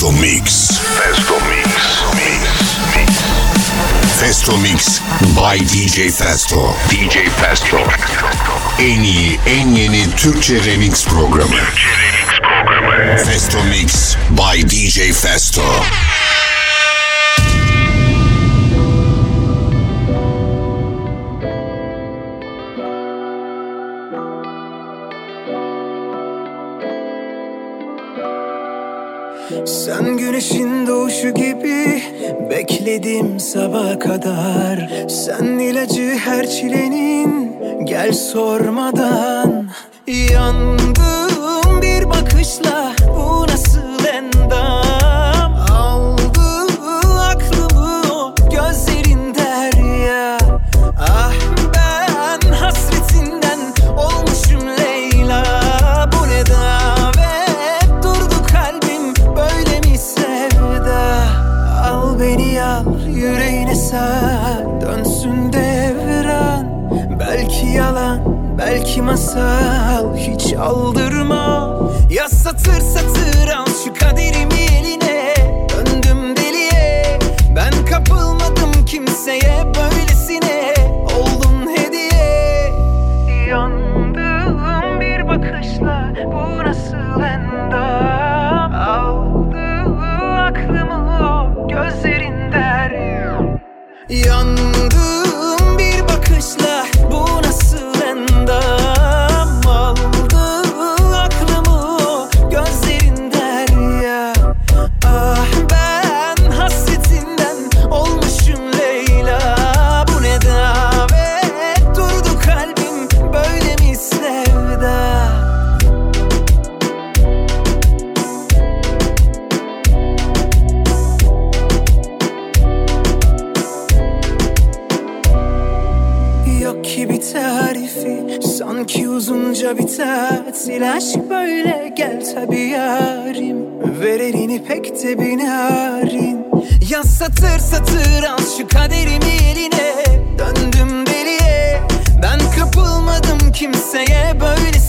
Festo Mix. Festo Mix. Mix. Festo Mix by DJ Festo. DJ Festo. En iyi, en yeni Türkçe remix programı. Türkçe Remix programı. Festo Mix by DJ Festo. Güneşin doğuşu gibi bekledim sabaha kadar. Sen ilacı her çilenin gel sormadan. Yandım bir bakışla bu nasıl masal hiç aldırma. Ya satır satır al şu kaderimi eline. Döndüm deliye ben kapılmadım kimseye böylesine. Oldun hediye. Yandım bir bakışla bu nasıl endam Aldı aklımı o gözlerin derya tatil Aşk böyle gel tabi yarim. Ver elini pek de binarin Ya satır satır al şu kaderimi eline. Döndüm deliye Ben kapılmadım kimseye. Böylesine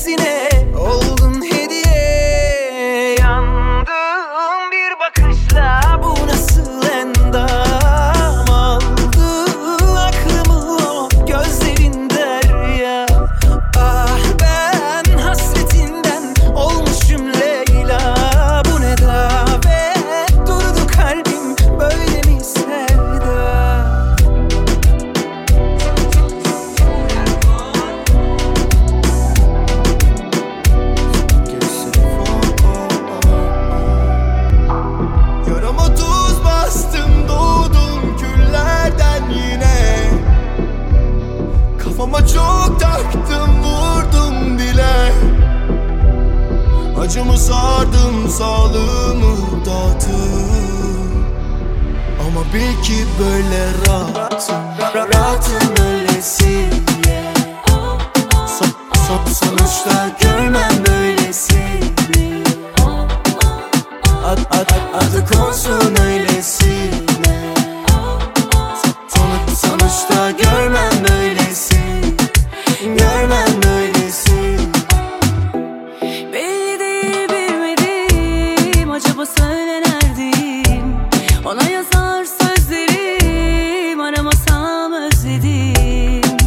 Ona yazar sözlerim Aramasam özledim.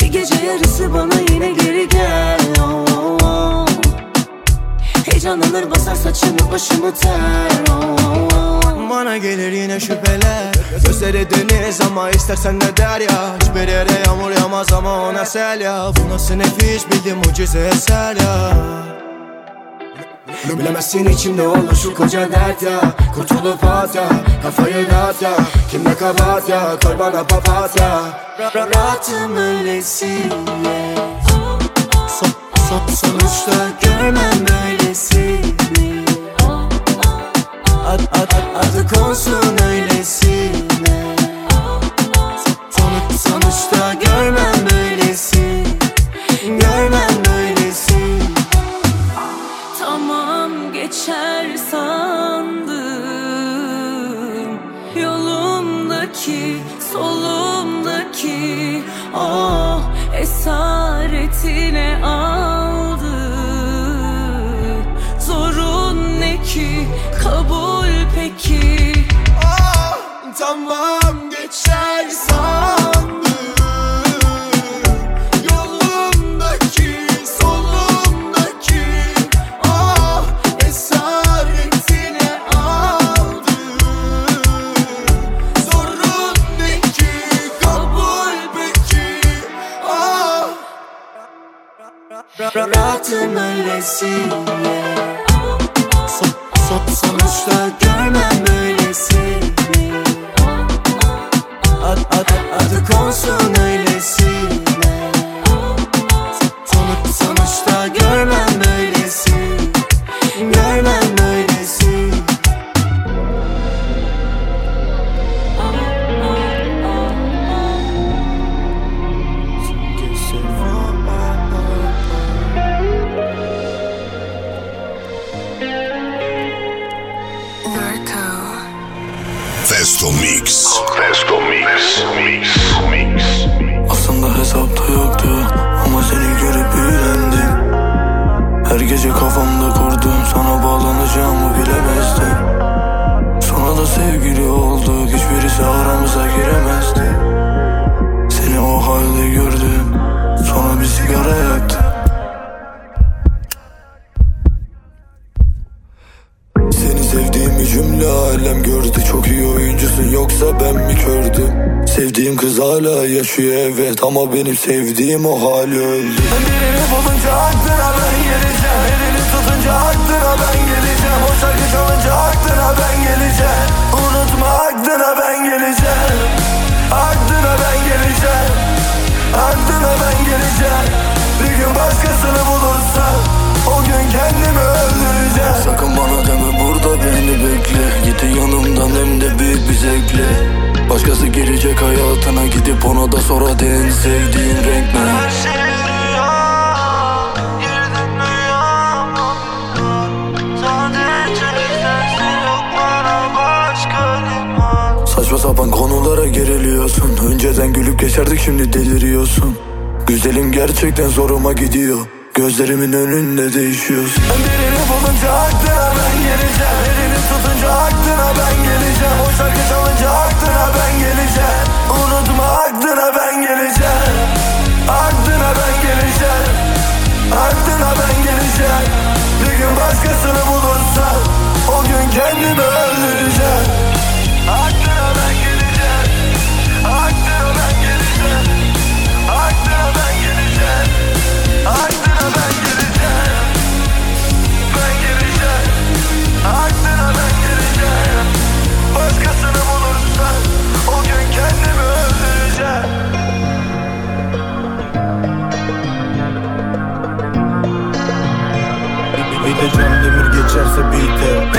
Bir gece yarısı bana yine geri gel oh, oh. Heyecanlanır basar saçımı başımı ter oh, oh, oh. Bana gelir yine şüpheler. Gözleri deniz ama istersen de derya Hiçbir yere yağmur yağmaz ama ona sel ya. Bu nasıl nefis bildim mucize eser ya Bilemezsin içimde olur şu koca dert ya. Kurtulup at ya Kafayı dağıt ya. Kimde kabahat ya Koy bana papatya Ra- ra- Rahatım so, Sonuçta görmem böylesini. Ad, ad, ad, adı konsun öylesine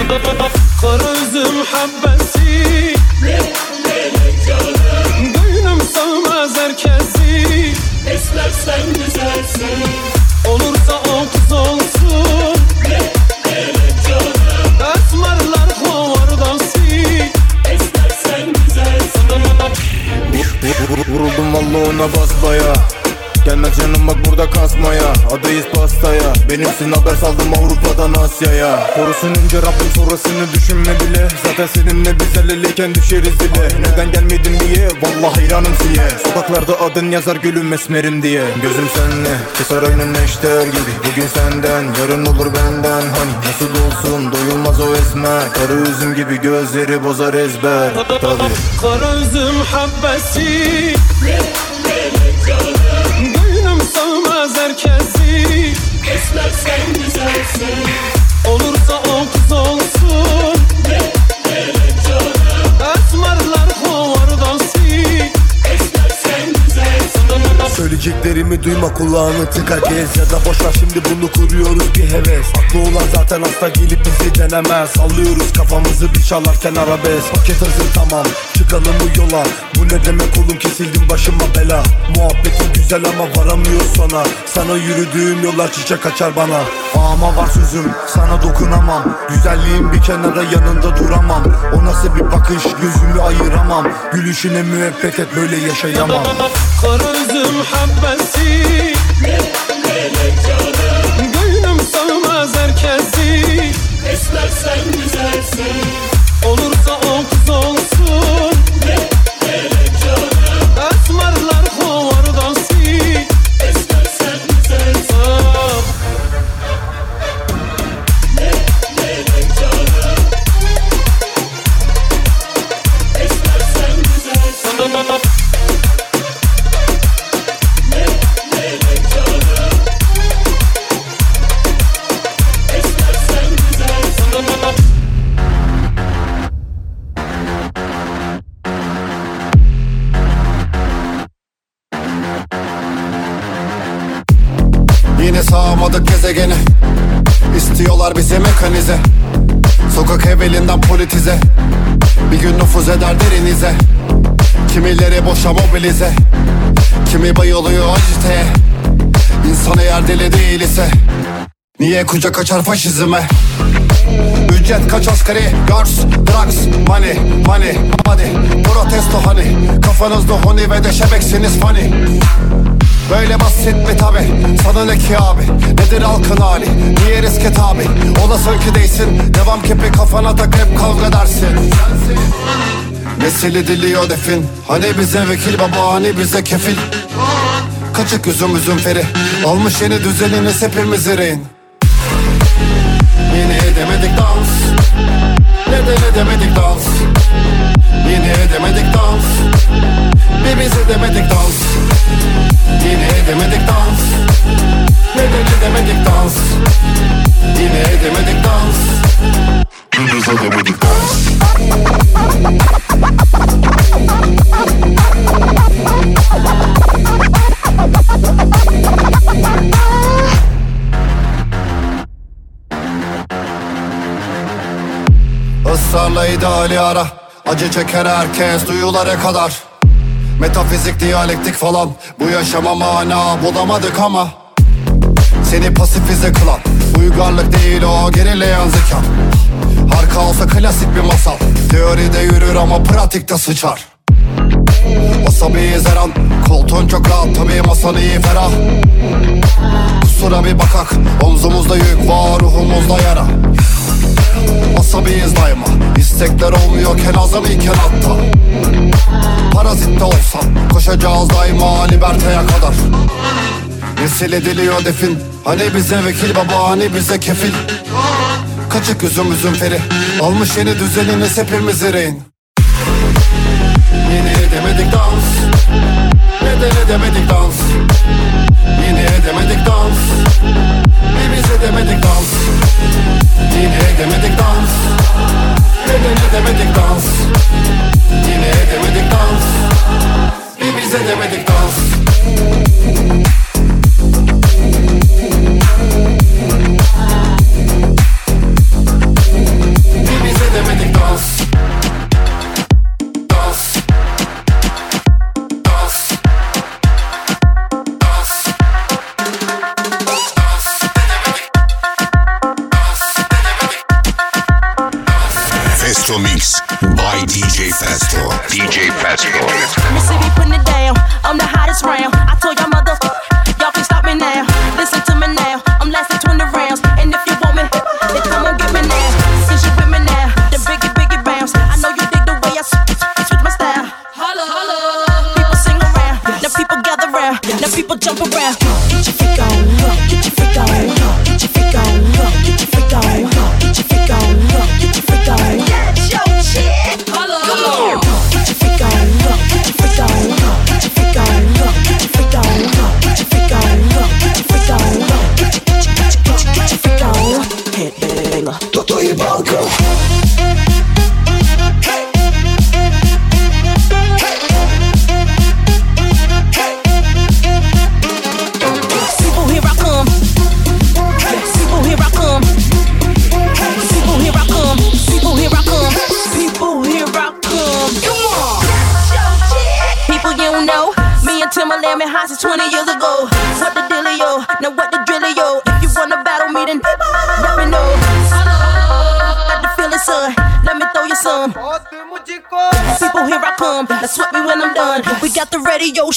Kara üzüm habbesi Gönlüm sığmaz herkesi. İstersen güzelsin. Olursa o kız olsun Esmerler hovardası İstersen güzelsin. Vuruldum valla ona basbaya Gelme canım bak burada kasmaya. Adayız pastaya. Benimsin haber saldım Avrupa'dan Asya'ya. Korusun önce Rabbim sonrasını düşünme bile. Zaten seninle biz el düşeriz dile Neden gelmedin diye? Vallahi hayranım siye. Sokaklarda adın yazar gülüm esmerim diye. Gözüm senle keser aynı neşter gibi. Bugün senden yarın olur benden. Hani nasıl olsun doyulmaz o esmer. Karı üzüm gibi gözleri bozar ezber. Tabii. Kara üzüm habbesi sığmaz herkesi İstersen güzelsin Söyleyeceklerimi duyma kulağını tıka gez Ya da boşver şimdi bunu kuruyoruz bir heves. Aklı olan zaten hasta gelip bizi denemez. Sallıyoruz kafamızı bir çalarken arabesk. Paket hazır tamam çıkalım bu yola. Bu ne demek oğlum kesildim başıma bela. Muhabbetin güzel ama varamıyor sona Sana yürüdüğüm yollar çiçek açar bana. Ama var sözüm sana dokunamam. Güzelliğin bir kenara yanında duramam. O nasıl bir bakış gözümü ayıramam. Gülüşüne müebbet et böyle yaşayamam. Kara üzüm habbesi Gönlüm sığmaz herkesi. İstersen güzelsin. Olursa olsun İstiyorlar bizi mekanize. Sokak evvelinden politize. Bir gün nüfuz eder derinize. Kimileri boşa mobilize. Kimi bayılıyor aciteye İnsan eğer deli değil ise Niye kucak açar faşizme? Ücret kaç asgari Girls, drugs, money, money, money. Protesto hani Kafanızda honi ve de şebeksiniz funny Böyle basit mi tabi? Sana ne ki abi? Nedir halkın hali? Niye riske tabi? Olasın ki değilsin Devam kepi kafana tak hep kavga dersin. Nesili diliyor defin. Hani bize vekil baba hani bize kefil. Kaçık üzüm üzüm feri. Almış yeni düzeniniz hepimiz rehin. Yine edemedik dans. Neden edemedik dans? Yine edemedik dans. Bir biz edemedik dans Yine edemedik dans. Neden edemedik dans? Yine edemedik dans. Biz edemedik. Dans Israrla ideali ara. Acı çeker herkes duyulara kadar Metafizik, diyalektik falan. Bu yaşama mana bulamadık ama. Seni pasifize kılan Uygarlık değil o gerileyen zeka. Harika olsa klasik bir masal Teoride yürür ama pratikte sıçar. Asabiyiz her an Koltuğun çok rahat tabii masan iyi ferah. Kusura bir bakak Omzumuzda yük var ruhumuzda yara Asabiyiz daima. İstekler olmuyorken azam iken hatta Parazitte olsam Koşacağız daima liberteye kadar. Nesil ediliyor defin. Hani bize vekil baba hani bize kefil. Kaçık üzüm üzüm feri Almış yeni düzeniniz hepimiz rehin Yine edemedik dans. Neden edemedik dans? Yine edemedik dans Bir biz edemedik dans Yine edemedik dans Neden edemedik dans Yine edemedik dans Bir biz edemedik dans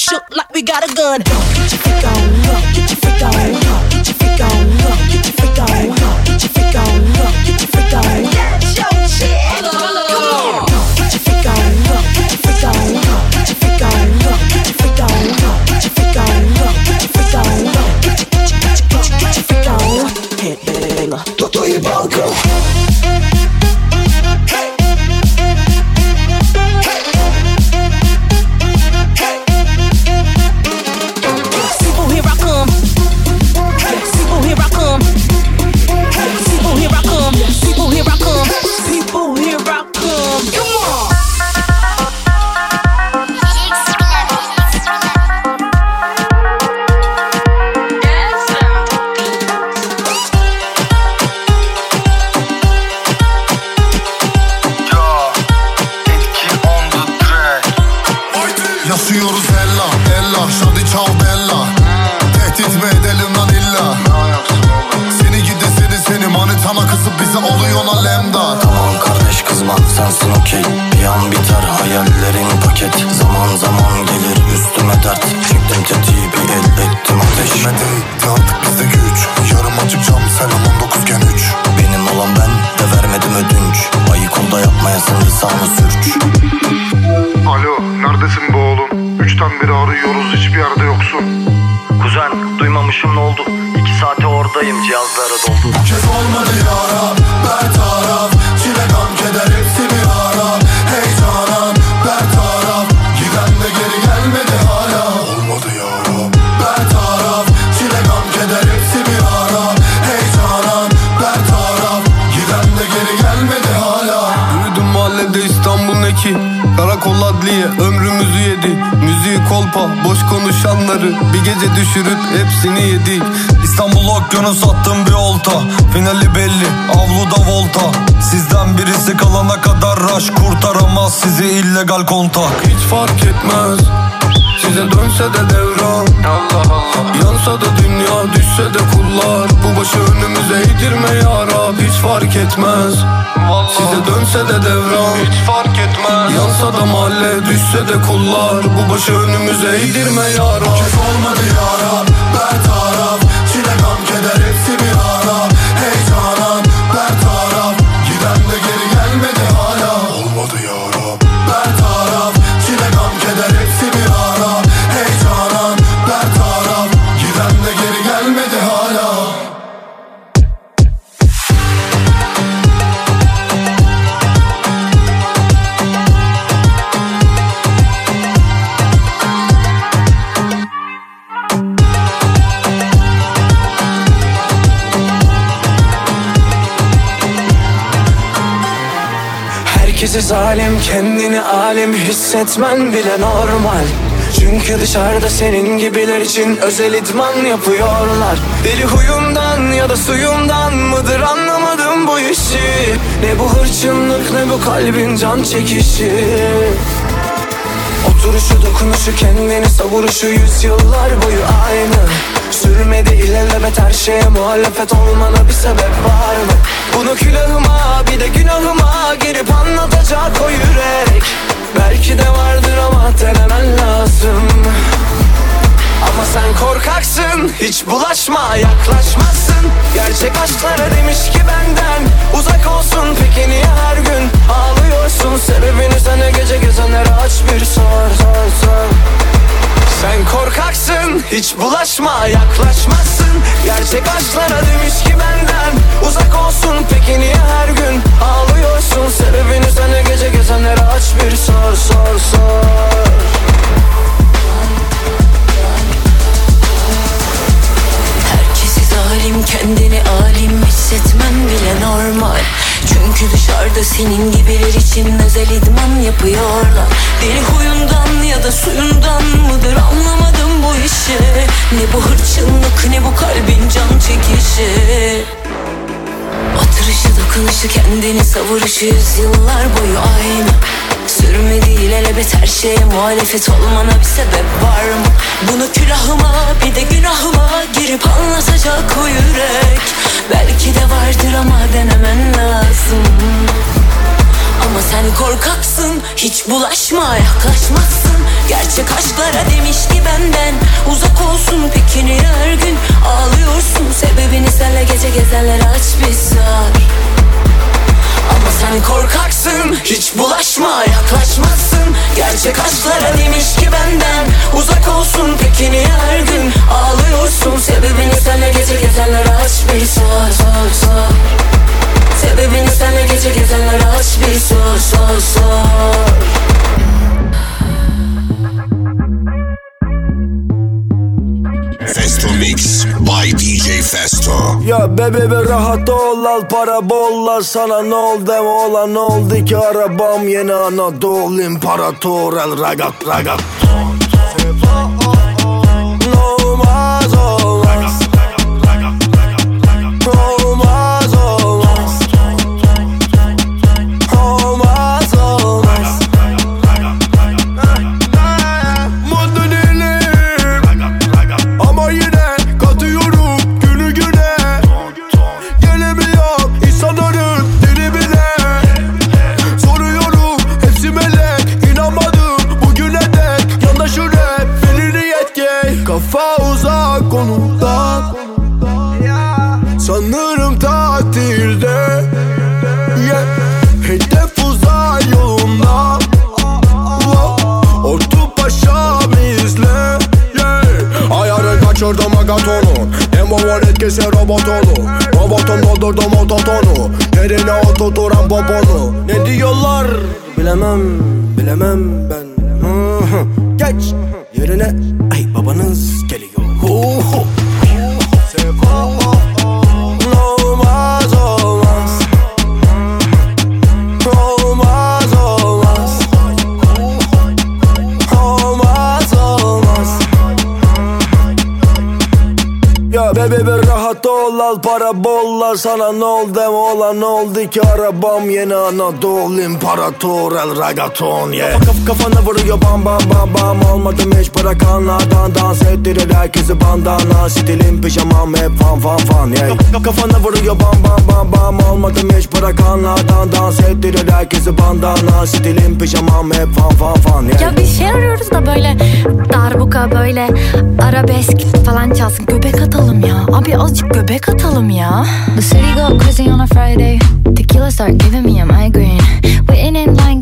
shook like we got a gun. Get your freak on. Get your freak on. Get your freak on. Get your freak on. Get your freak on. Get your freak on. Get your shit. Come on. Get your freak on. Get your freak on. Get your freak on. Get your freak on. Get your freak on. Get your freak on. Get your get your get your get your get your freak on. Headbanger. Toto i balkon Düşürüp hepsini yedik. İstanbul okyanus attım bir olta. Finali belli avluda volta. Sizden birisi kalana kadar raş Kurtaramaz. Sizi illegal kontak. Hiç fark etmez Size dönse de devran. Allah Allah. Yansa da dünya düşse de kullar. Bu başı önümüze eğdirme ya Rab Hiç fark etmez. Size dönse de devran. Hiç fark etmez. Yansa da mahalle düşse de kullar. Bu başı önümüze eğdirme ya Rab. Kez olmadı yara bertaraf kendini alim hissetmen bile normal. Çünkü dışarıda senin gibiler için özel idman yapıyorlar. Deli huyumdan ya da suyumdan mıdır anlamadım bu işi. Ne bu hırçınlık ne bu kalbin can çekişi Oturuşu dokunuşu kendini savuruşu yüzyıllar boyu aynı. Sürmedi ilelebet her şeye muhalefet olmana bir sebep var mı? Bunu külahıma bir de günahıma girip anlatacak o yürek. Belki de vardır ama denemen lazım ama sen korkaksın Hiç bulaşma yaklaşmazsın. Gerçek aşklara demiş ki benden Uzak olsun. Peki niye her gün Ağlıyorsun? Sebebini sana gece gezenlere aç bir sor sor sor. Sen korkaksın Hiç bulaşma yaklaşmazsın. Gerçek aşklara demiş ki benden Uzak olsun. Peki niye her gün Ağlıyorsun? Sebebini senin gibiler için özel idman yapıyorlar. Deli huyundan ya da suyundan mıdır anlamadım bu işi. Ne bu hırçınlık ne bu kalbin can çekişi. Oturuşu dokunuşu kendini savuruşu yüzyıllar boyu aynı. Sürmedi ilelebet her şeye muhalefet olmana bir sebep var mı? Bunu külahıma bir de günahıma girip anlatacak o yürek. Belki de vardır ama denemen lazım ama sen korkaksın Hiç bulaşma yaklaşmazsın. Gerçek aşklara demiş ki benden Uzak olsun peki niye her gün? Ağlıyorsun sebebini senle gece gezenlere aç bir sor ama sen korkaksın Hiç bulaşma yaklaşmazsın. Gerçek aşklara demiş ki benden Uzak olsun peki niye her gün? Ağlıyorsun sebebini senle gece gezenlere aç bir sor sor sor Sebebini senle gece gezenlere aç bir sor sor sor Festo Mix by DJ Festo. Ya bebe rahat ol al para bolla. Sana ne oldu deme olan ne oldu ki arabam? Yeni Anadolu imparator el ragat ragat 12 arabam yeni Anadolu imparator el ragaton yeah. Kafa kaf, kafana vuruyor bam bam bam bam. Olmadım hiç bırakanlardan dans ettirir herkesi bandana. Stilim pijamam hep fan fan fan yeah. Kaf, Kafana vuruyor bam bam bam bam. Olmadım hiç bırakanlardan dans ettirir herkesi bandana. Stilim pijamam hep fan fan fan yeah. Ya bir şey arıyoruz da böyle darbuka böyle arabesk falan çalsın. Göbek atalım ya. Abi azıcık göbek atalım ya. The city got crazy on a Friday. Tequila start giving me a migraine. Waiting in line,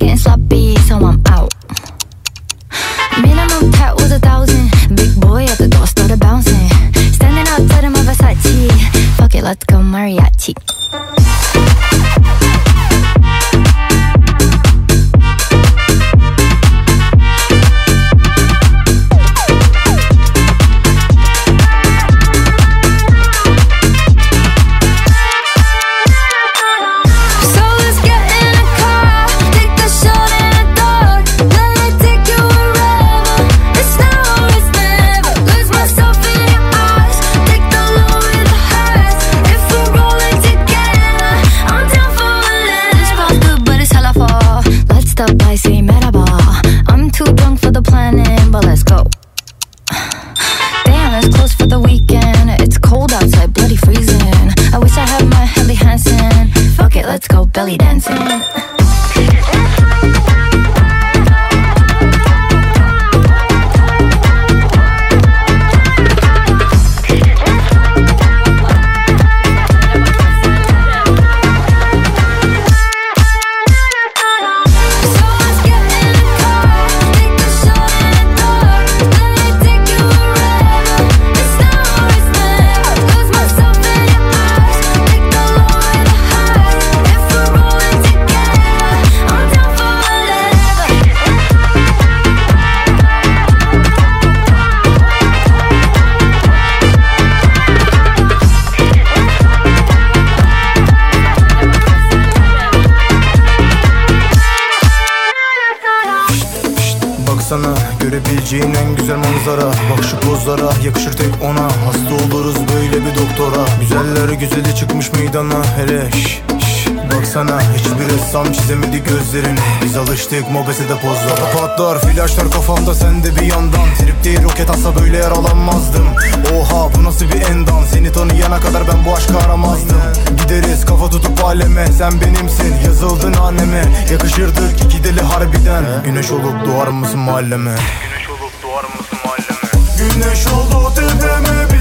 Sen benimsin. Yazıldın anneme. Yakışırdık iki deli harbiden. Güneş olup doğar mısın mahalleme? Güneş olup doğar mısın mahalleme? Güneş oldu tepeme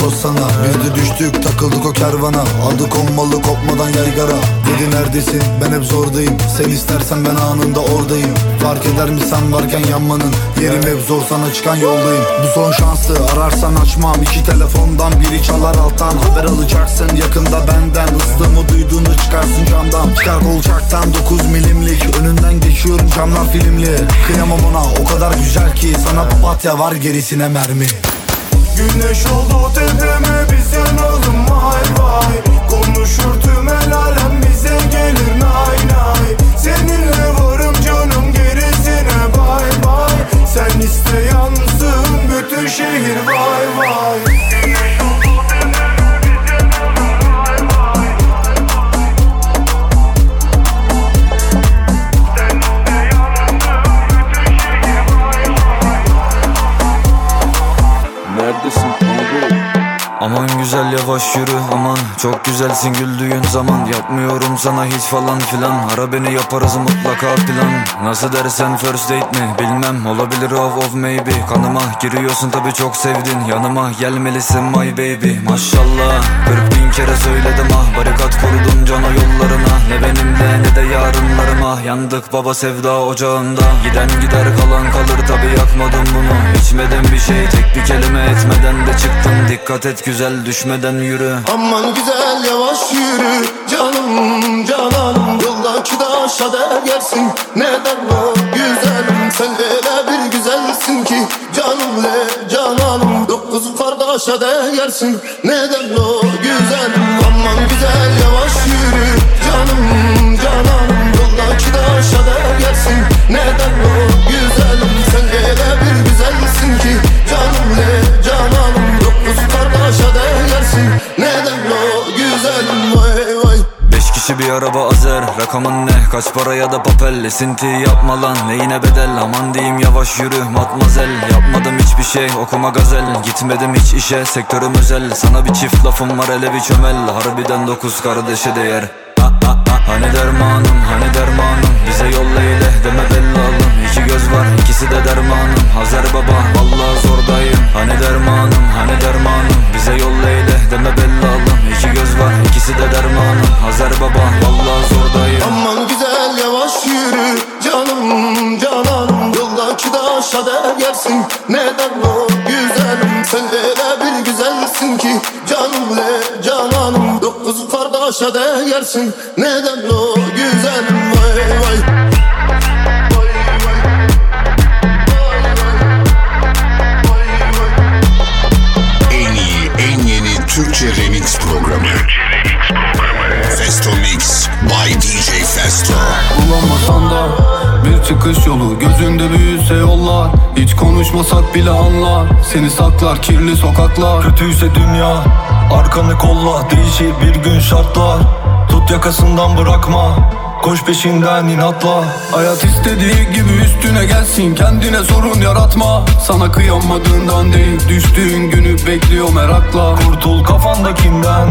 toz sana. Biz düştük takıldık o kervana. Adı konmalı kopmadan yaygara. Dedi neredesin? Ben hep zordayım. Sen istersen ben anında oradayım. Fark eder mi sen varken yanmanın? Yerim hep zor sana çıkan yoldayım. Bu son şansı ararsan açmam. İki telefondan Biri çalar alttan. Haber alacaksın Yakında benden. Islığımı duyduğunda çıkarsın camdan. Çıkar kolçaktan 9 milimlik. Önünden geçiyorum camlar filmli. Kıyamam ona o kadar güzel ki. Sana papatya var gerisine mermi Güneş oldu tepeme biz yanalım vay vay. Konuşur tüm el alem bize gelir nay nay. Seninle varım canım gerisine bay bay. Sen iste yansın bütün şehir vay vay. Güneş oldu Çok güzelsin güldüğün zaman. Yapmıyorum sana hiç falan filan. Ara beni yaparız mutlaka plan. Nasıl dersen first date mi? Bilmem. Olabilir of of maybe. Kanıma giriyorsun tabi çok sevdin. Yanıma gelmelisin my baby. Maşallah. 40 bin kere söyledim ah. Barikat kurdum cana yollarına. Ne benimle ne de yarınlarıma. Yandık baba sevda ocağında. Giden gider kalan kalır tabi yakmadım bunu. İçmedim bir şey tek bir kelime etmeden de çıktım. Dikkat et güzel düşmeden yürü. Aman güzel yavaş yürü. Canım cananım Yoldaki taşa değersin Neden o güzelim Sen öyle bir güzelsin ki. Canım le cananım Dokuz kardeşe değersin Neden o güzelim Aman güzel yavaş yürü. Canım cananım Yoldaki taşa değersin Neden o Kişi bir araba azer. Rakamın ne? Kaç para ya da papel? Esinti yapma lan. Neyine bedel? Aman diyeyim yavaş yürü matmazel. Yapmadım hiçbir şey okuma gazel. Gitmedim hiç işe sektörüm özel. Sana bir çift lafım var hele bir çömel. Harbiden dokuz kardeşe değer. Ha, ha, ha. Hani dermanım hani dermanım? Bize yolla ile deme bellalım. İki göz var ikisi de dermanım. Hazer baba vallahi zordayım. Hani dermanım hani dermanım? Bize yolla ile deme bellalım göz var. İkisi de dermanım. Hazer baba vallahi zordayım. Aman güzel yavaş yürü. Canım cananım Yoldaki taşa değersin Neden o güzelim? Sen öyle bir güzelsin ki. Canım le cananım. Dokuz kardeşe değersin Neden o güzelim? Vay vay Programı. Festo Mix by DJ Festo. Bulamasan da bir çıkış yolu. Gözünde büyüse yollar. Hiç konuşmasak bile anlar. Seni saklar kirli sokaklar. Kötüyse dünya Arkanı kolla. Değişir bir gün şartlar. Tut yakasından bırakma Koş peşinden inatla. Hayat istediği gibi üstüne gelsin. Kendine sorun yaratma. Sana kıyamadığından değil Düştüğün günü bekliyor merakla. Kurtul kafandakinden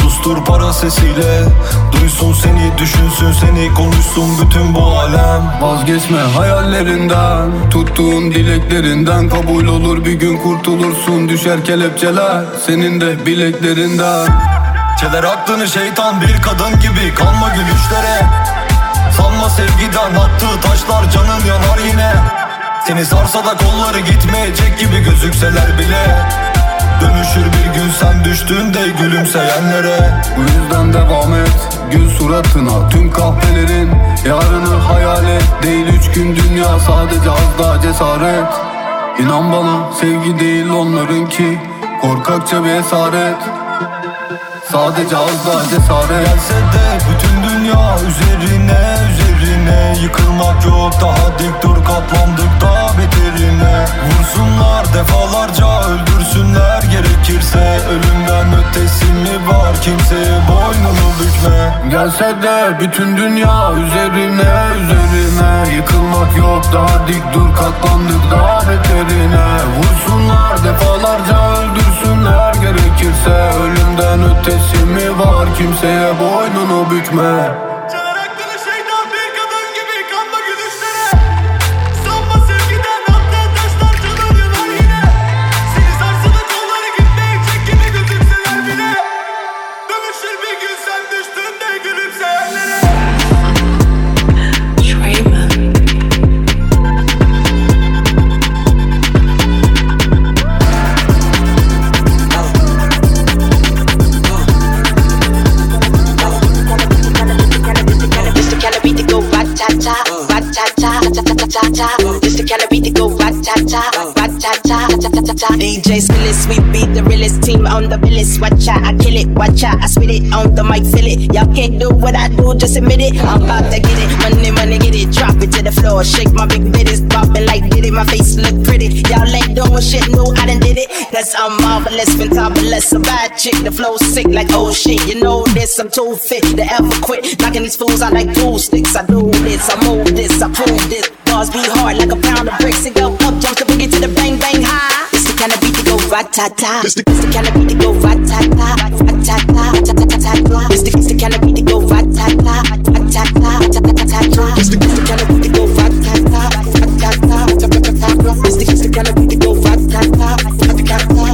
Sustur para sesiyle. Duysun seni düşünsün seni Konuşsun bütün bu alem. Vazgeçme hayallerinden Tuttuğun dileklerinden. Kabul olur bir gün kurtulursun Düşer kelepçeler Senin de bileklerinden Çeler aklını şeytan bir kadın gibi Kalma gülüşlere. Sanma sevgiden attığı taşlar canın yanar yine. Seni sarsa da kolları gitmeyecek gibi gözükseler bile. Dönüşür bir gün sen düştüğünde gülümseyenlere. Bu yüzden devam et Gül suratına. Tüm kahvelerin Yarını hayal et. Değil üç gün dünya sadece az daha cesaret. İnan bana sevgi değil onlarınki. Korkakça bir esaret Sadece az daha cesaret Gelse de bütün dünya üzerine üzerine. Yıkılmak yok daha dik dur katlandık daha beterine. Vursunlar defalarca öldürsünler gerekirse. Ölümden ötesi mi var kimseye boynunu bükme. Gelse de bütün dünya üzerine üzerine. Yıkılmak yok daha dik dur katlandık daha beterine. Vursunlar defalarca öldürsünler gerekirse Ölümden ötesi mi var? Kimseye boynunu bükme DJ Skillis, we beat the realest team on the billis. Watch out, I kill it, watch out, I spit it on the mic, feel it. Y'all can't do what I do, just admit it. I'm about to get it, money, money, get it. Drop it to the floor, shake my big bitties, bopping like did it. My face look pretty. Y'all ain't doing shit, no, I done did it. Cause I'm marvelous, fantabulous, a bad chick. The flow sick like oh shit, you know this. I'm too fit to ever quit. Knocking these fools out like pool sticks. I do this, I move this, I prove this. Bars be hard like a pound of bricks and go up, jump the boogie to the bang bang ratata. It's the kind of beat that go ratata, ratata, ratata. It's the kind of beat that go ratata, ratata, ratata. It's the kind of beat that go ratata, ratata, ratata. It's the kind of beat that go ratata, ratata, ratata.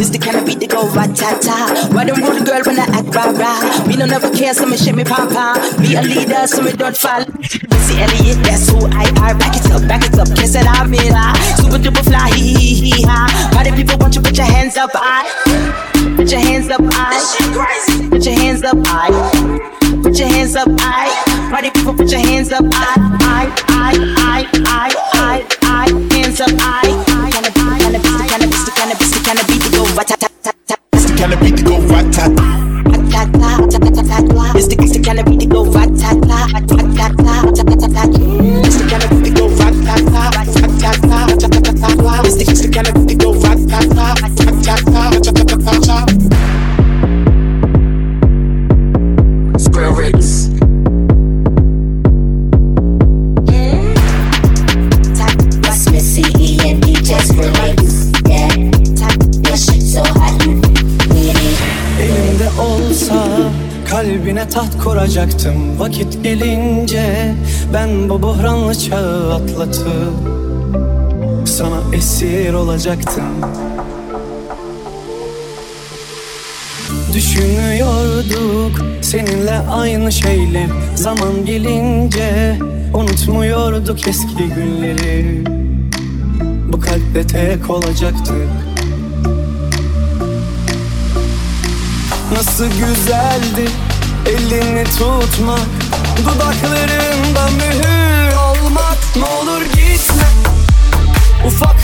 It's the kind of beat that go ratata. Why don't roll the girl when I act rah rah? Me no never care, so me shake me pom-pom. Be a leader, so me don't fall. Missy Elliott, that's who I are. Back it up, back it up, kiss it me lah. Super duper fly, hee hee hee ha. Party people want you put your hands up high. Put your hands up high. Put your hands up high. Put your hands up high. Party people put your hands up high. High, high, high, high, high, high. Hands up high. Kinda, kinda, kinda, kinda, kinda, kinda, kinda beat to go rat-tat-tat-tat. It's the kind of beat to go. It's esir olacaktım Düşünüyorduk seninle aynı şeyler Zaman gelince unutmuyorduk eski günleri. Bu kalpte tek olacaktık Nasıl güzeldi elini tutmak. Dudaklarında mühür olmak. Ne olur gitme. Ufak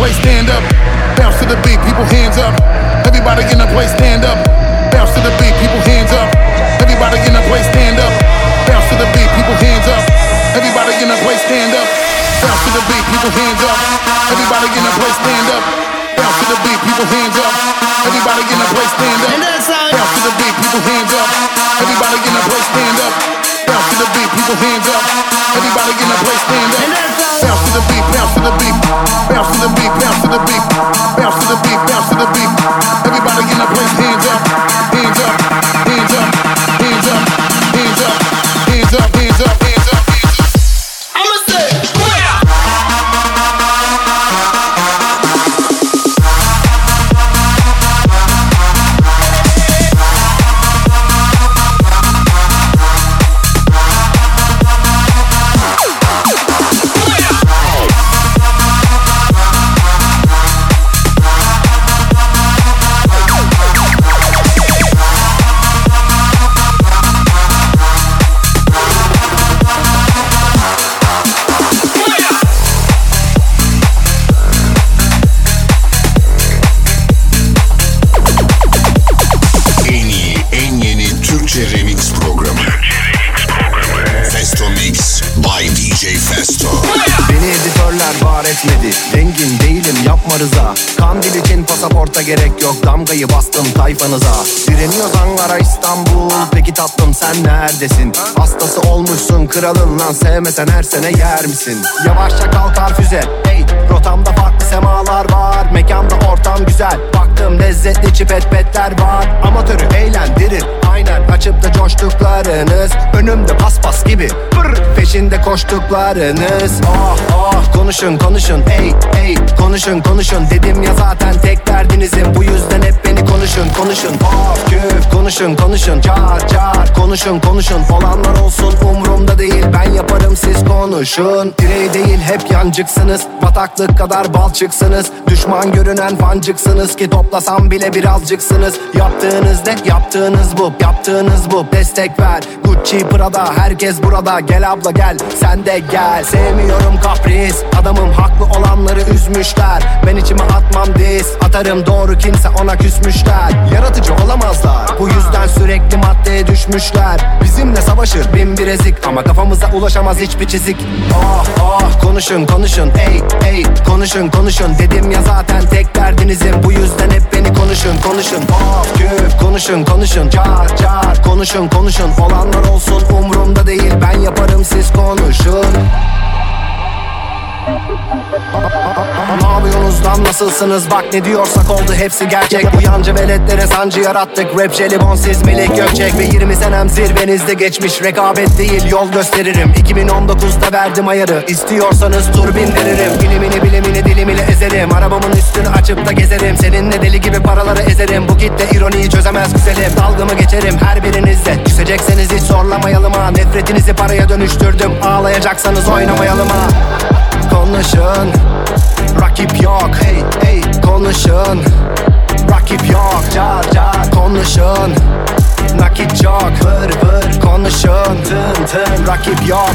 place stand up. Bounce to the beat, people hands up. Everybody in the place stand up. Bounce to the beat, people hands up. Everybody in the place stand up. Bounce to the beat, people hands up. Everybody in the place stand up. Bounce to the beat, people hands up. Everybody in the place stand up. Bounce to the beat, people hands up. Everybody in the place stand up. The beat, bounce to the beat, bounce to the beat. Everybody in the place hands pasaporta gerek yok. Damgayı bastım tayfanıza. Direniyoruz Ankara İstanbul. Peki tatlım sen neredesin? Hastası olmuşsun kralın lan. Sevmesen her sene yer misin? Yavaşça kalkar füze. Hey rotamda farklı semalar var. Mekanda ortam güzel. Baktım lezzetli çipet petler var. Amatörü eğlendirir Aynen açıp da coştuklarınız. Önümde paspas gibi Pır, Peşinde koştuklarınız. Ah ah konuşun konuşun. Ey ey konuşun konuşun. Dedim ya zaten tek derdinizin Bu yüzden hep konuşun konuşun. Of küf konuşun konuşun. Car car konuşun konuşun. Olanlar olsun umurumda değil. Ben yaparım siz konuşun. Birey değil hep yancıksınız. Bataklık kadar balçıksınız. Düşman görünen fancıksınız. Ki toplasam bile birazcıksınız. Yaptığınız ne? Yaptığınız bu. Yaptığınız bu. Destek ver. Gucci Prada. Herkes burada. Gel abla gel. Sen de gel. Sevmiyorum kapris. Adamım haklı olanları üzmüşler. Ben içime atmam diz Atarım doğru kimse ona küsmüşler Yaratıcı olamazlar. Bu yüzden sürekli maddeye düşmüşler. Bizimle savaşır bin bir ezik. Ama kafamıza ulaşamaz hiçbir çizik. Ah ah konuşun konuşun. Ey ey konuşun konuşun. Dedim ya zaten tek derdinizin Bu yüzden hep beni konuşun konuşun. Of küf konuşun konuşun. Car car konuşun konuşun. Olanlar olsun umurumda değil. Ben yaparım siz konuşun ne yapıyorsunuz lan? Nasılsınız? Bak ne diyorsak oldu. Hepsi gerçek. Bu yancı veletlere sancı yarattık. Rap jelibon siz melek gökçek Ve 20 senem zirvenizde geçmiş. Rekabet değil yol gösteririm. 2019'da verdim ayarı. İstiyorsanız tur bindiririm Bilimini bilimini dilimini ezerim. Arabamın üstünü açıp da gezerim. Seninle deli gibi paraları ezerim. Bu kitle ironiyi çözemez güzelim. Dalgımı geçerim her birinizde Küsecekseniz hiç zorlamayalım ha. Nefretinizi paraya dönüştürdüm. Ağlayacaksanız oynamayalım ha Konuşun. Rakip yok hey hey konuşun. Rakip yok car car konuşun. Nakit çok vır vır konuşun. Tın tın rakip yok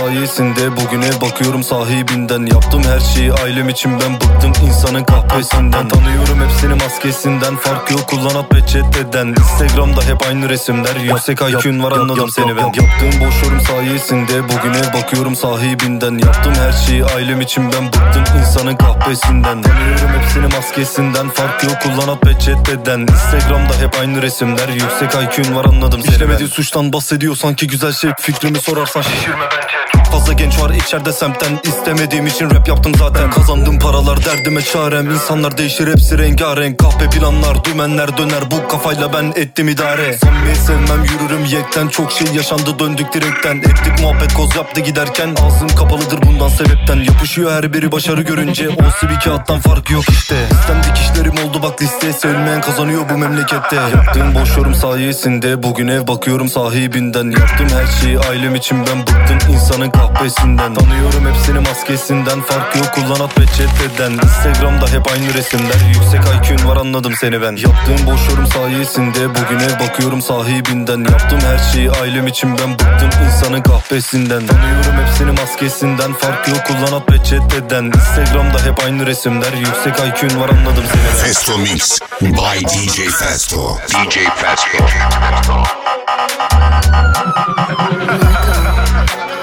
sayesinde Bugüne bakıyorum sahibinden. Yaptım her şeyi ailem için ben bıktım insanın kahvesinden. Tanıyorum hepsini maskesinden. Fark yok kullanat peçeteden. Instagram'da hep aynı resimler. Yüksek IQ'un var anladım seni ben. Yaptığım boş yorum sayesinde Bugüne bakıyorum sahibinden. Yaptım her şeyi ailem için ben bıktım insanın kahvesinden. Tanıyorum hepsini maskesinden. Fark yok kullanat peçeteden. Instagram'da hep aynı resimler. Yüksek IQ'un var anladım seni İşlemediği suçtan bahsediyor sanki güzel şey. Fikrimi sorarsan şişirme bence fazla genç var içeride semtten istemediğim için rap yaptım zaten. Kazandığım paralar derdime çarem. İnsanlar değişir hepsi rengarenk. Kahpe planlar dümenler döner. Bu kafayla ben ettim idare. Samimi sevmem yürürüm yekten. Çok şey yaşandı döndük direkten. Ettik muhabbet koz yaptı giderken. Ağzım kapalıdır bundan sebepten. Yapışıyor her biri başarı görünce. Olsa bir kağıttan farkı yok işte. Sistem dikişlerim oldu bak liste Sevmeyen kazanıyor bu memlekette. Yaptığım boş yorum sayesinde Bugün ev bakıyorum sahibinden. Yaptım her şeyi ailem için ben bıktım. İnsanın kahvesinden Tanıyorum hepsini maskesinden. Fark yok kullanat peçeteden Instagram'da hep aynı resimler. Yüksek IQ'un var anladım seni ben. Yaptığım boş yorum sayesinde Bugün ev bakıyorum sahibinden. Yaptım her şeyi ailem için ben bıktım insanın kahvesinden Tanıyorum hepsini maskesinden. Fark yok kullanat peçeteden Instagram'da hep aynı resimler. Yüksek IQ'un var anladım seni ben. Festo Mix by DJ Festo. DJ Festo. London'dayım like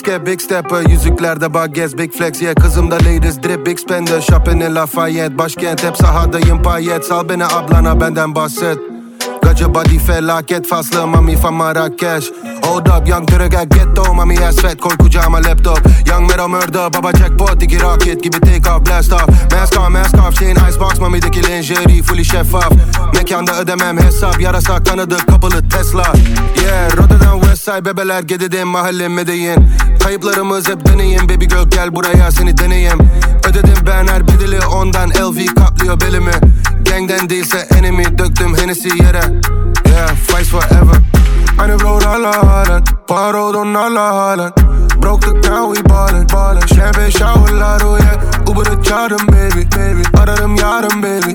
skep big stepper Yüzüklerde bagez big flex yeah Kızımda ladies drip big spender Shopping in Lafayette Başkent hep sahadayım payet Sal beni ablana benden bahset Gacı body felaket faslı mami from Marrakeş Hold up young türege ghetto mami ass fat koy kucağıma laptop. Young mero murder baba jackpot iki rocket gibi take off blast off. Mask on mask off şeyin icebox mamideki lingerie fully şeffaf Mekanda ödemem hesap yarasak tanıdık kapılı Tesla. Yeah Rotterdam Westside bebeler gededim mahalle Medellin. Kayıplarımız hep deneyim baby girl gel buraya seni deneyim Ödedim ben her bedeli ondan LV kaplıyor belimi Gangden değilse enemy. Döktüm Hennessy yere. Yeah fights forever. Aynı road halen Parod onlarla halen Broke the ground we ballin' ballin' Champagne showerlar oh yeah. Uber'ı çağırdım baby. Baby Ararım yarın baby.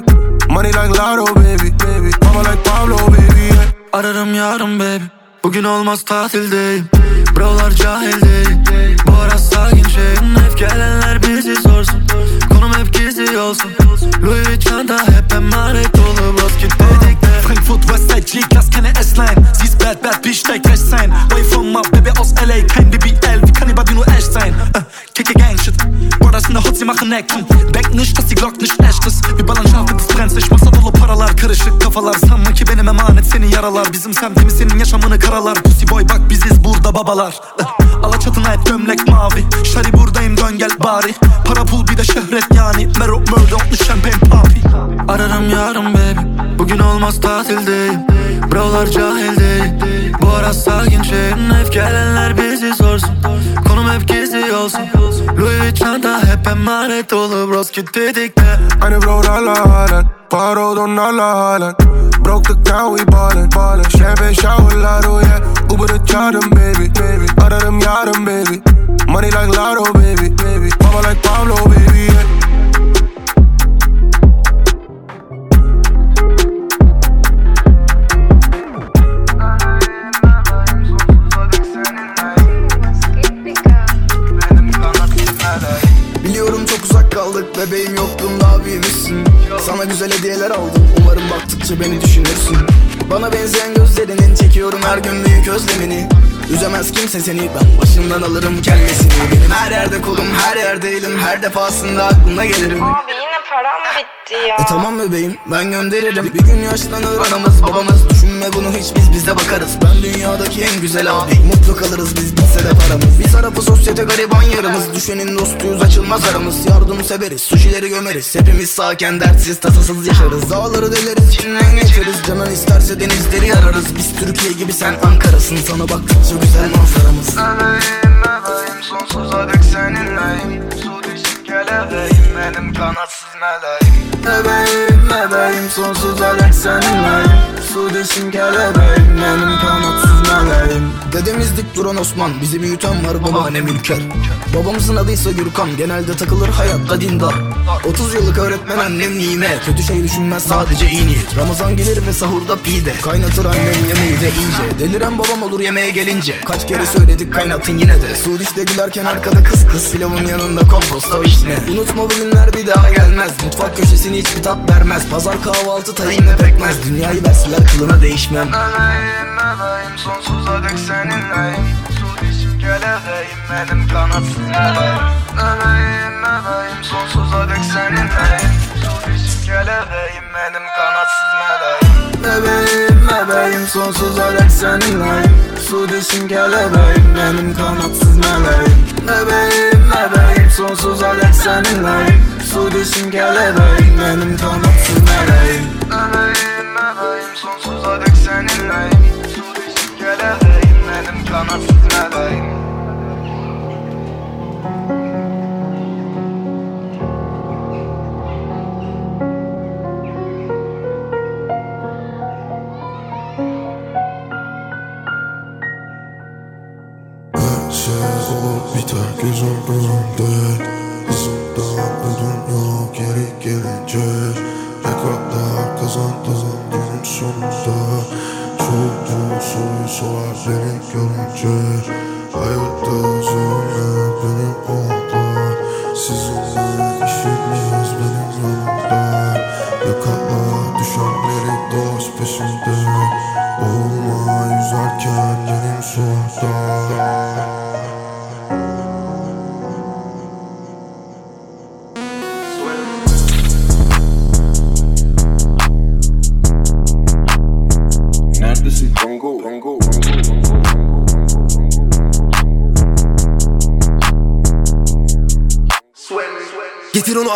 Money like lotto baby. Baby Mama like Pablo baby yeah. Ararım yarın baby. Bugün olmaz tatildeyim Brolar cahil değil. Bu ara sakin şeyim Hep gelenler bizi sorsun. Konum hep gizli olsun Louis çanta hep emanet dolu Basket dedik de Frankfurt Westside G-Class keine S-Line Sie ist bad bad bitch steig gleich sein Way from my baby aus LA Kein BBL wie kann über die nur echt sein äh, Kicke Gang shit. Brothers in der Hood sie machen Action Denk nicht dass die Glock nicht echt ist. Wir ballern scharf bis brennt sich Masa dolu paralar karışık kafalar. Sanma ki benim emanet seni yaralar. Bizim semtimiz senin yaşamını karalar. Pussy boy bak biziz burada babalar. Äh, Alaçatına hep gömlek mavi. Şari buradayım dön gel bari. Para pul bir de şöhret yani. Mero murder champagne papi. Ararım yarın olmaz tatildeyim Brolar cahil Bu ara sakin şeyin Hep gelenler bizi sorsun. Konum hep gizli olsun. Louis çanta hep emanet dolu Bros git dedik de. Aynı road hala halen Parod onlarla halen Broke the ground we ballin' ballin' Champagne showerlar oh yeah. Uber'ı çağırdım baby. Baby Ararım yarın baby. Money like lotto baby baby. Mama like Pablo baby yeah bebeğim yoktun daha büyümüşsün. Sana güzel hediyeler aldım. Umarım baktıkça beni düşünürsün. Bana benzeyen gözlerinin çekiyorum her gün büyük özlemini. Üzemez kimse seni ben başından alırım kellesini Benim her yerde kolum her yerde elim her defasında aklına gelirim. Abi param bitti ya. E tamam bebeğim ben gönderirim. Bir gün yaşlanır anamız babamız. Düşünme bunu hiç biz bizde bakarız. Ben dünyadaki en güzel abi. Mutlu kalırız biz bitse de paramız. Bir tarafı sosyete gariban yarımız. Düşenin dostuyuz açılmaz aramız. Yardım severiz sushileri gömeriz. Hepimiz sağken dertsiz tasasız yaşarız. Dağları deleriz içinden geçeriz. Canın isterse denizleri yararız. Biz Türkiye gibi sen Ankara'sın. Sana baktıkça güzel manzaramız. Meleğim meleğim sonsuza dek seninleyim. Su düşük kelebeğim benim kanatsız meleğim. Bebeğim bebeğim sonsuza dek seninleyim Sudeşim kelebeğim Benim kanatsız meleğim Dedemiz dik duran Osman Bizi büyüten var babaannem Ülker Babamızın adıysa Gürkan Genelde takılır hayatta dindar. 30 yıllık öğretmen annem nime. Kötü şey düşünmez sadece iyi niyet. Ramazan gelir ve sahurda pide. Kaynatır annem yemeği de iyice Deliren babam olur yemeğe gelince. Kaç kere söyledik kaynatın yine de. Sudiş'te gülerken arkada kız kız Pilavın yanında kompost o iş ne? Unutma bu günler bir daha gelmez. Mutfak köşesini hiçbir tat vermez. Pazar kahvaltı tayinle pekmez. Dünyayı verseler kılına değişmem. Meleğim meleğim sonsuza dek seninleyim Sudişim kelebeğim benim kanatsız meleğim Meleğim meleğim sonsuza dek seninleyim Sudişim kelebeğim benim kanatsız meleğim. Bebeğim bebeğim sonsuza dek seninleyim Sudeşim kelebeğim benim kanatsız meleğim. Bebeğim bebeğim sonsuza dek seninleyim Sudeşim kelebeğim benim kanatsız meleğim Meleğim meleğim sonsuza dek seninleyim kelebeğim benim kanatsız meleğim şey olup biter gözüm önünde Hızımdan ödün yok geri gelince sonunda Çoğu soruyu sorar beni görünce Hayatta zorla benim orada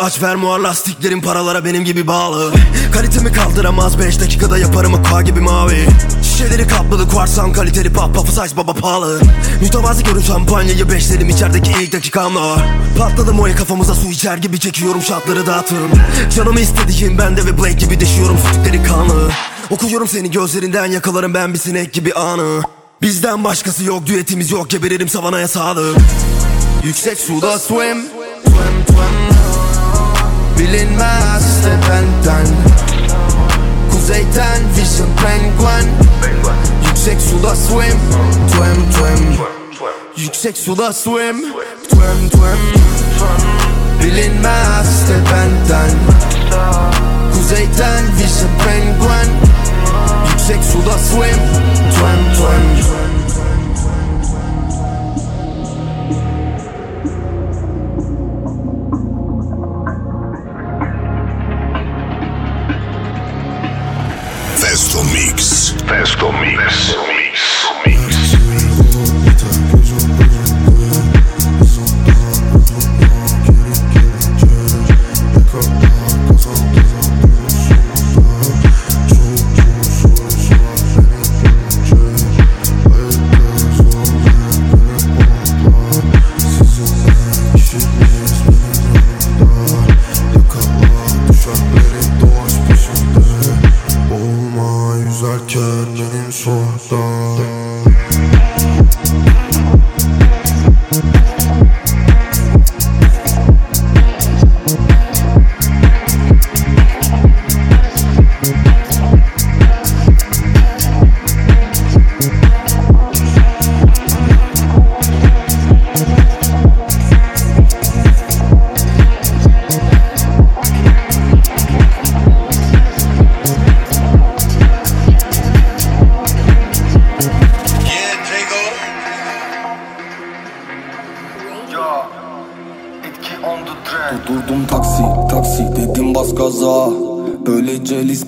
aç ver muar lastiklerin paralara benim gibi bağlı. Kalitemi kaldıramaz 5 dakikada yaparım aqua gibi mavi. Şişeleri kapladı kuarsan kaliteli pop pop size baba pahalı. Mütevazi görün şampanyayı beşlerim içerideki ilk dakikamla Patladı moya kafamıza su içer gibi çekiyorum şatları dağıtırım. Canımı istediğim bende ve Blake gibi deşiyorum sütükleri kanlı Okuyorum seni gözlerinden yakalarım ben bir sinek gibi anı. Bizden başkası yok düetimiz yok geberirim savanaya sadık Yüksek suda swim Bilinmez işte benden. Kuzeyden vision penguin. Yüksek suda swim. Twim twim Yüksek suda swim. Twim twim Bilinmez işte benden. Kuzeyden vision penguin. Yüksek suda swim. Twim twim Mix.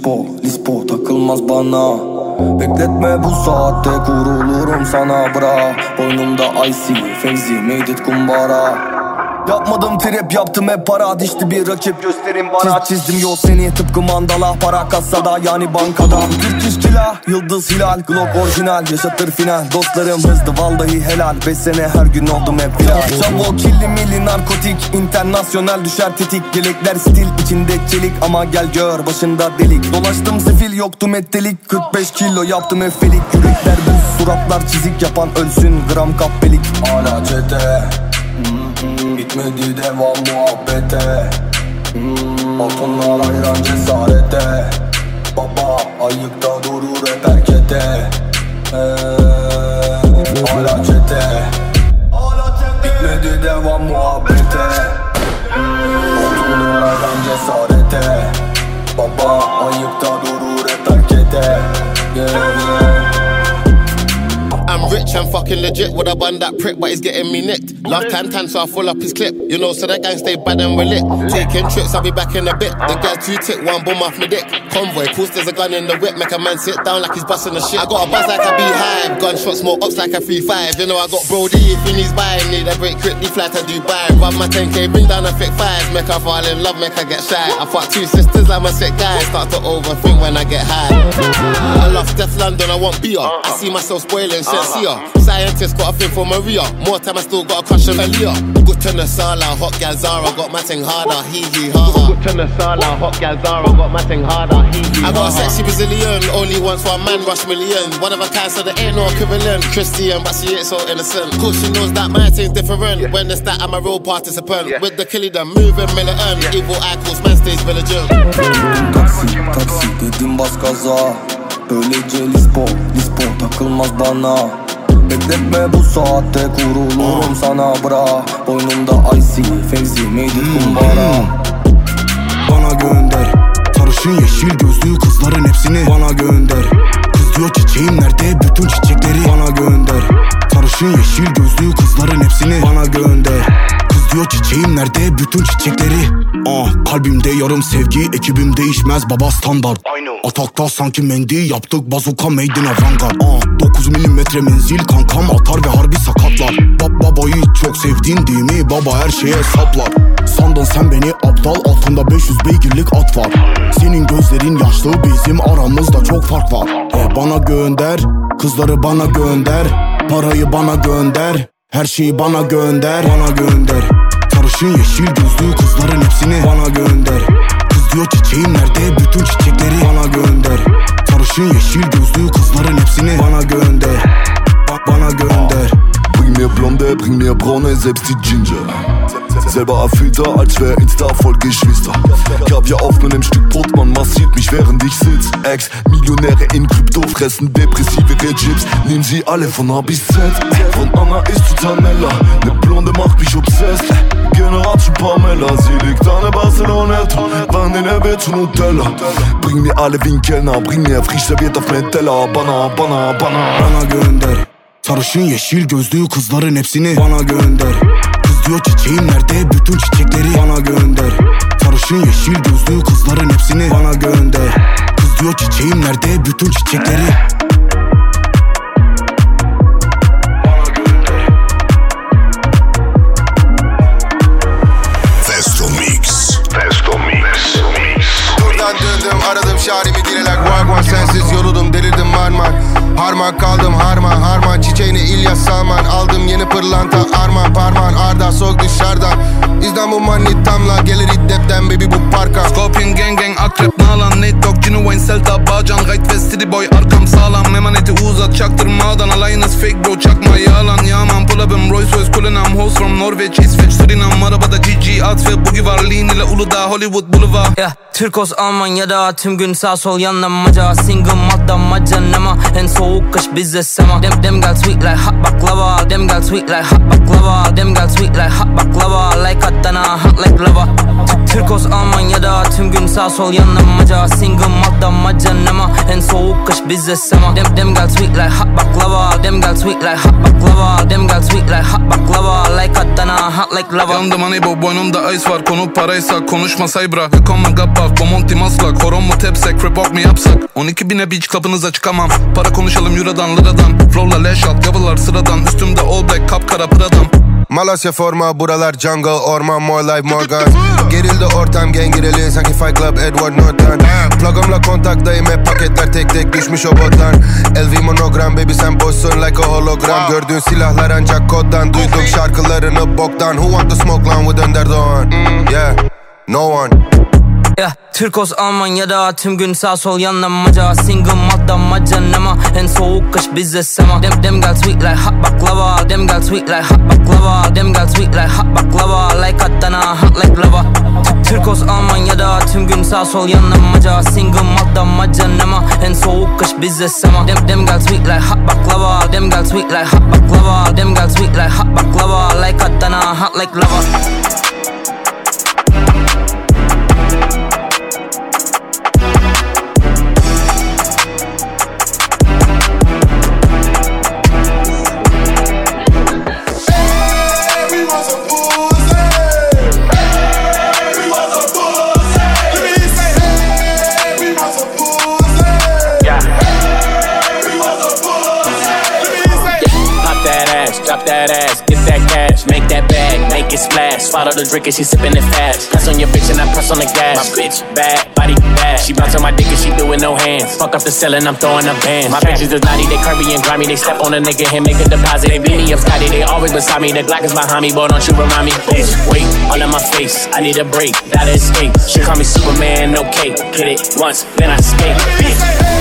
Lispo, lispo takılmaz bana. Bekletme bu saatte kurulurum sana bra. Boynumda icy, fevzi, made it kumbara Yapmadım trip yaptım hep para. Dişti bir rakip gösterin bana. Çiz, Çizdim yol seni tıpkı mandala. Para kasada yani bankada. Türk işkila yıldız hilal. Glock orijinal yaşatır final. Dostlarım hızlı vallahi helal. Beş sene her gün oldum hep viral Çavo killi milli narkotik. İnternasyonel düşer tetik. Yelekler stil içinde çelik. Ama gel gör başında delik. Dolaştım sefil yoktu mettelik 45 kilo yaptım efelik Yürekler buz suratlar çizik yapan ölsün. Gram kahpelik Hala çete Bitmedi devam muhabbete. Hmm, Altınlar hayran cesarete. Baba ayıkta durur hep erkete. Ee, Hala çete. Bitmedi devam muhabbete. Hmm, hayran cesarete. Baba ayıkta durur hep erkete. Yeah, yeah. I'm rich and fucking legit. Would I bun that prick, but he's getting me nicked. Love tan tan, so I full up his clip. You know, so that gang stay bad and we're lit. Taking trips, I'll be back in a bit. The girl two tick, one boom off my dick. Convoy, course there's a gun in the whip, make a man sit down like he's busting the shit. I got a buzz like a beehive, gunshots more ups like a 3-5. You know, I got Brody if he needs buying, need a break quickly fly to Dubai. Rub my 10k, bring down a thick five, make her fall in love, make her get shy. I fuck two sisters, I'm a sick guy. Start to overthink when I get high. I love Steph London, I want beer. I see myself spoiling shit, see ya. Scientist got a thing for Maria. More time, I still got a crush on Aaliyah. Good to the Sala, hot gal Zara, got my thing harder, hee hee ha ha. Good to the Sala, hot gal Zara, got my thing harder, hee hee. I got a sexy Brazilian, only once for a man rush million. One of a kind, so there ain't no equivalent. Christian, but she ain't so innocent. Cause she knows that my thing's different. When it's that, I'm a real participant. With the killie, them moving militant. Evil icons, man stays vigilant. Taksi, taksi dedim bas gaza Böylece lispo, lispo takılmaz bana Bekletme bu saatte kurulurum sana. Bra Boynumda IC, Fevzi, it kumbara. Bana gönder Sarışın yeşil gözlü kızların hepsini. Bana gönder Kız diyor çiçeğim nerede? Bütün çiçekleri. Bana gönder Sarışın yeşil gözlü kızların hepsini. Bana gönder diyor çiçeğim nerede? Bütün çiçekleri. Ah kalbimde yarım sevgi ekibim değişmez baba standart. Atakta sanki mendil yaptık bazuka made in avantgard ah, 9 milimetre menzil kankam atar ve harbi sakatlar. Bab babayı çok sevdin değil mi? Baba her şeye saplar. Sandın sen beni aptal altında 500 beygirlik at var. Senin gözlerin yaşlı bizim aramızda çok fark var. E bana gönder kızları bana gönder. Parayı bana gönder her şeyi bana gönder. Bana gönder Sarışın yeşil gözlü kızların hepsini bana gönder. Kız diyor çiçeğim nerede? Bütün çiçekleri bana gönder. Sarışın yeşil gözlü kızların hepsini bana gönder. Ba- Bana gönder Bring mir Blonde, bring mir Braune, selbst die Ginger. Selber erfüllter, als wär Insta voll Geschwister. Kaviar auf meinem Stück Brot, man massiert mich während ich sitz. Ex-Millionäre in Krypto fressen depressive Chips. Nehmen sie alle von A bis Z. Von Anna ist zu Tanella. Ne Blonde macht mich obsessed. Generation Pamela, sie liegt an der Barcelonette. Wann in der Bett zu Nutella. Bring mir alle Winkelner, bring mir frisch serviert auf meinen Teller. Bana, bana, bana. Bana gönder Sarışın yeşil gözlü kızların hepsini bana gönder. Kız diyor çiçeğim nerede? Bütün çiçekleri bana gönder. Sarışın yeşil gözlü kızların hepsini bana gönder. Kız diyor çiçeğim nerede? Bütün çiçekleri Harman kaldım harman harman. Çiçeğini İlyas Salman Aldım yeni pırlanta arman parmağın Arda soğuk dışarıdan. İstanbul manitamla gelir iddepten baby bu parka. Scorpion gang gang akrep nalan. Nate Dogg Genuine Celta Bağcan Right ve City Boy. Arkam sağlam Emaneti uzat. Çaktırmadan Alayınız fake bro çakma yalan. Yaman pull up'ım Rolls Royce Kullanam hoes from Norveç İsveç Surinam. Arabada GG at ve Boogie var. Lean ile Uludağ Hollywood Boulevard. Yeah, Türkos Almanya'da. Tüm gün sağ sol yanlamaca Single madda macanama En soğuk kış bizde sema. Dem, dem gal sweet like hot baklava. Dem gal sweet like hot baklava. Dem gal sweet like hot baklava. Like Adana hot like lava. T- Türkos Almanya'da tüm gün sağ sol yanlamaca Single madda macanama. En soğuk kış bizde sema. Dem, dem gal sweet like hot baklava. Dem gal sweet like hot baklava. Dem gal sweet like hot baklava. Like Adana hot like lava. Yandım hani bu boynumda ice var. Konu paraysa konuşma saybra. Hükoma gabbaf Bomonti maslak. Horon mu tepsek Repok mu yapsak? 12 bine beach club'ınıza çıkamam. Para konuşalım euradan liradan. Flow'la leş alt gavalar sıradan. Üstümde all black kapkara pıradan. Malasya forma buralar jungle orman more life more guns Gerildi ortam gengireli sanki Fight Club Edward Norton. Plug'ımla kontaktayım hep paketler tek tek düşmüş o bottan LV monogram baby sen boşsun like a hologram. Gördüğün silahlar ancak koddan duydum. Şarkılarını boktan. Who want to smoke lan with Önder Doğan Yeah. No one Türkos Almanya'da tüm gün sağ sol yanlamaca. Single malt'ta macanama. En soğuk kış bizde sema. Dem, dem gel sweet like hot baklava. Dem gel sweet like hot baklava. Dem gel sweet like hot baklava. Like Adana hot like lava. Türkos Almanya'da tüm gün sağ sol yanlamaca. Single malt'ta macanama. En soğuk kış bizde sema. Dem, dem gel sweet like hot baklava. Dem gel sweet like hot baklava. Dem gel sweet like hot baklava. Like Adana hot like lava get that cash, make that bag, make it splash. Swallow the drink and she sipping it fast. Press on your bitch and I press on the gas. My bitch bad, body bad. She bounce on my dick and she do it no hands. Fuck up the ceiling, I'm throwing up bands. My bitches is naughty, they curvy and grimy. They step on a nigga and make a deposit. They beat me up, Scotty, they always beside me. The Glock is behind me, boy, don't you remind me. Bitch, wait, all in my face. I need a break, gotta escape. She call me Superman, no cape. Hit it once, then I skate. Bitch.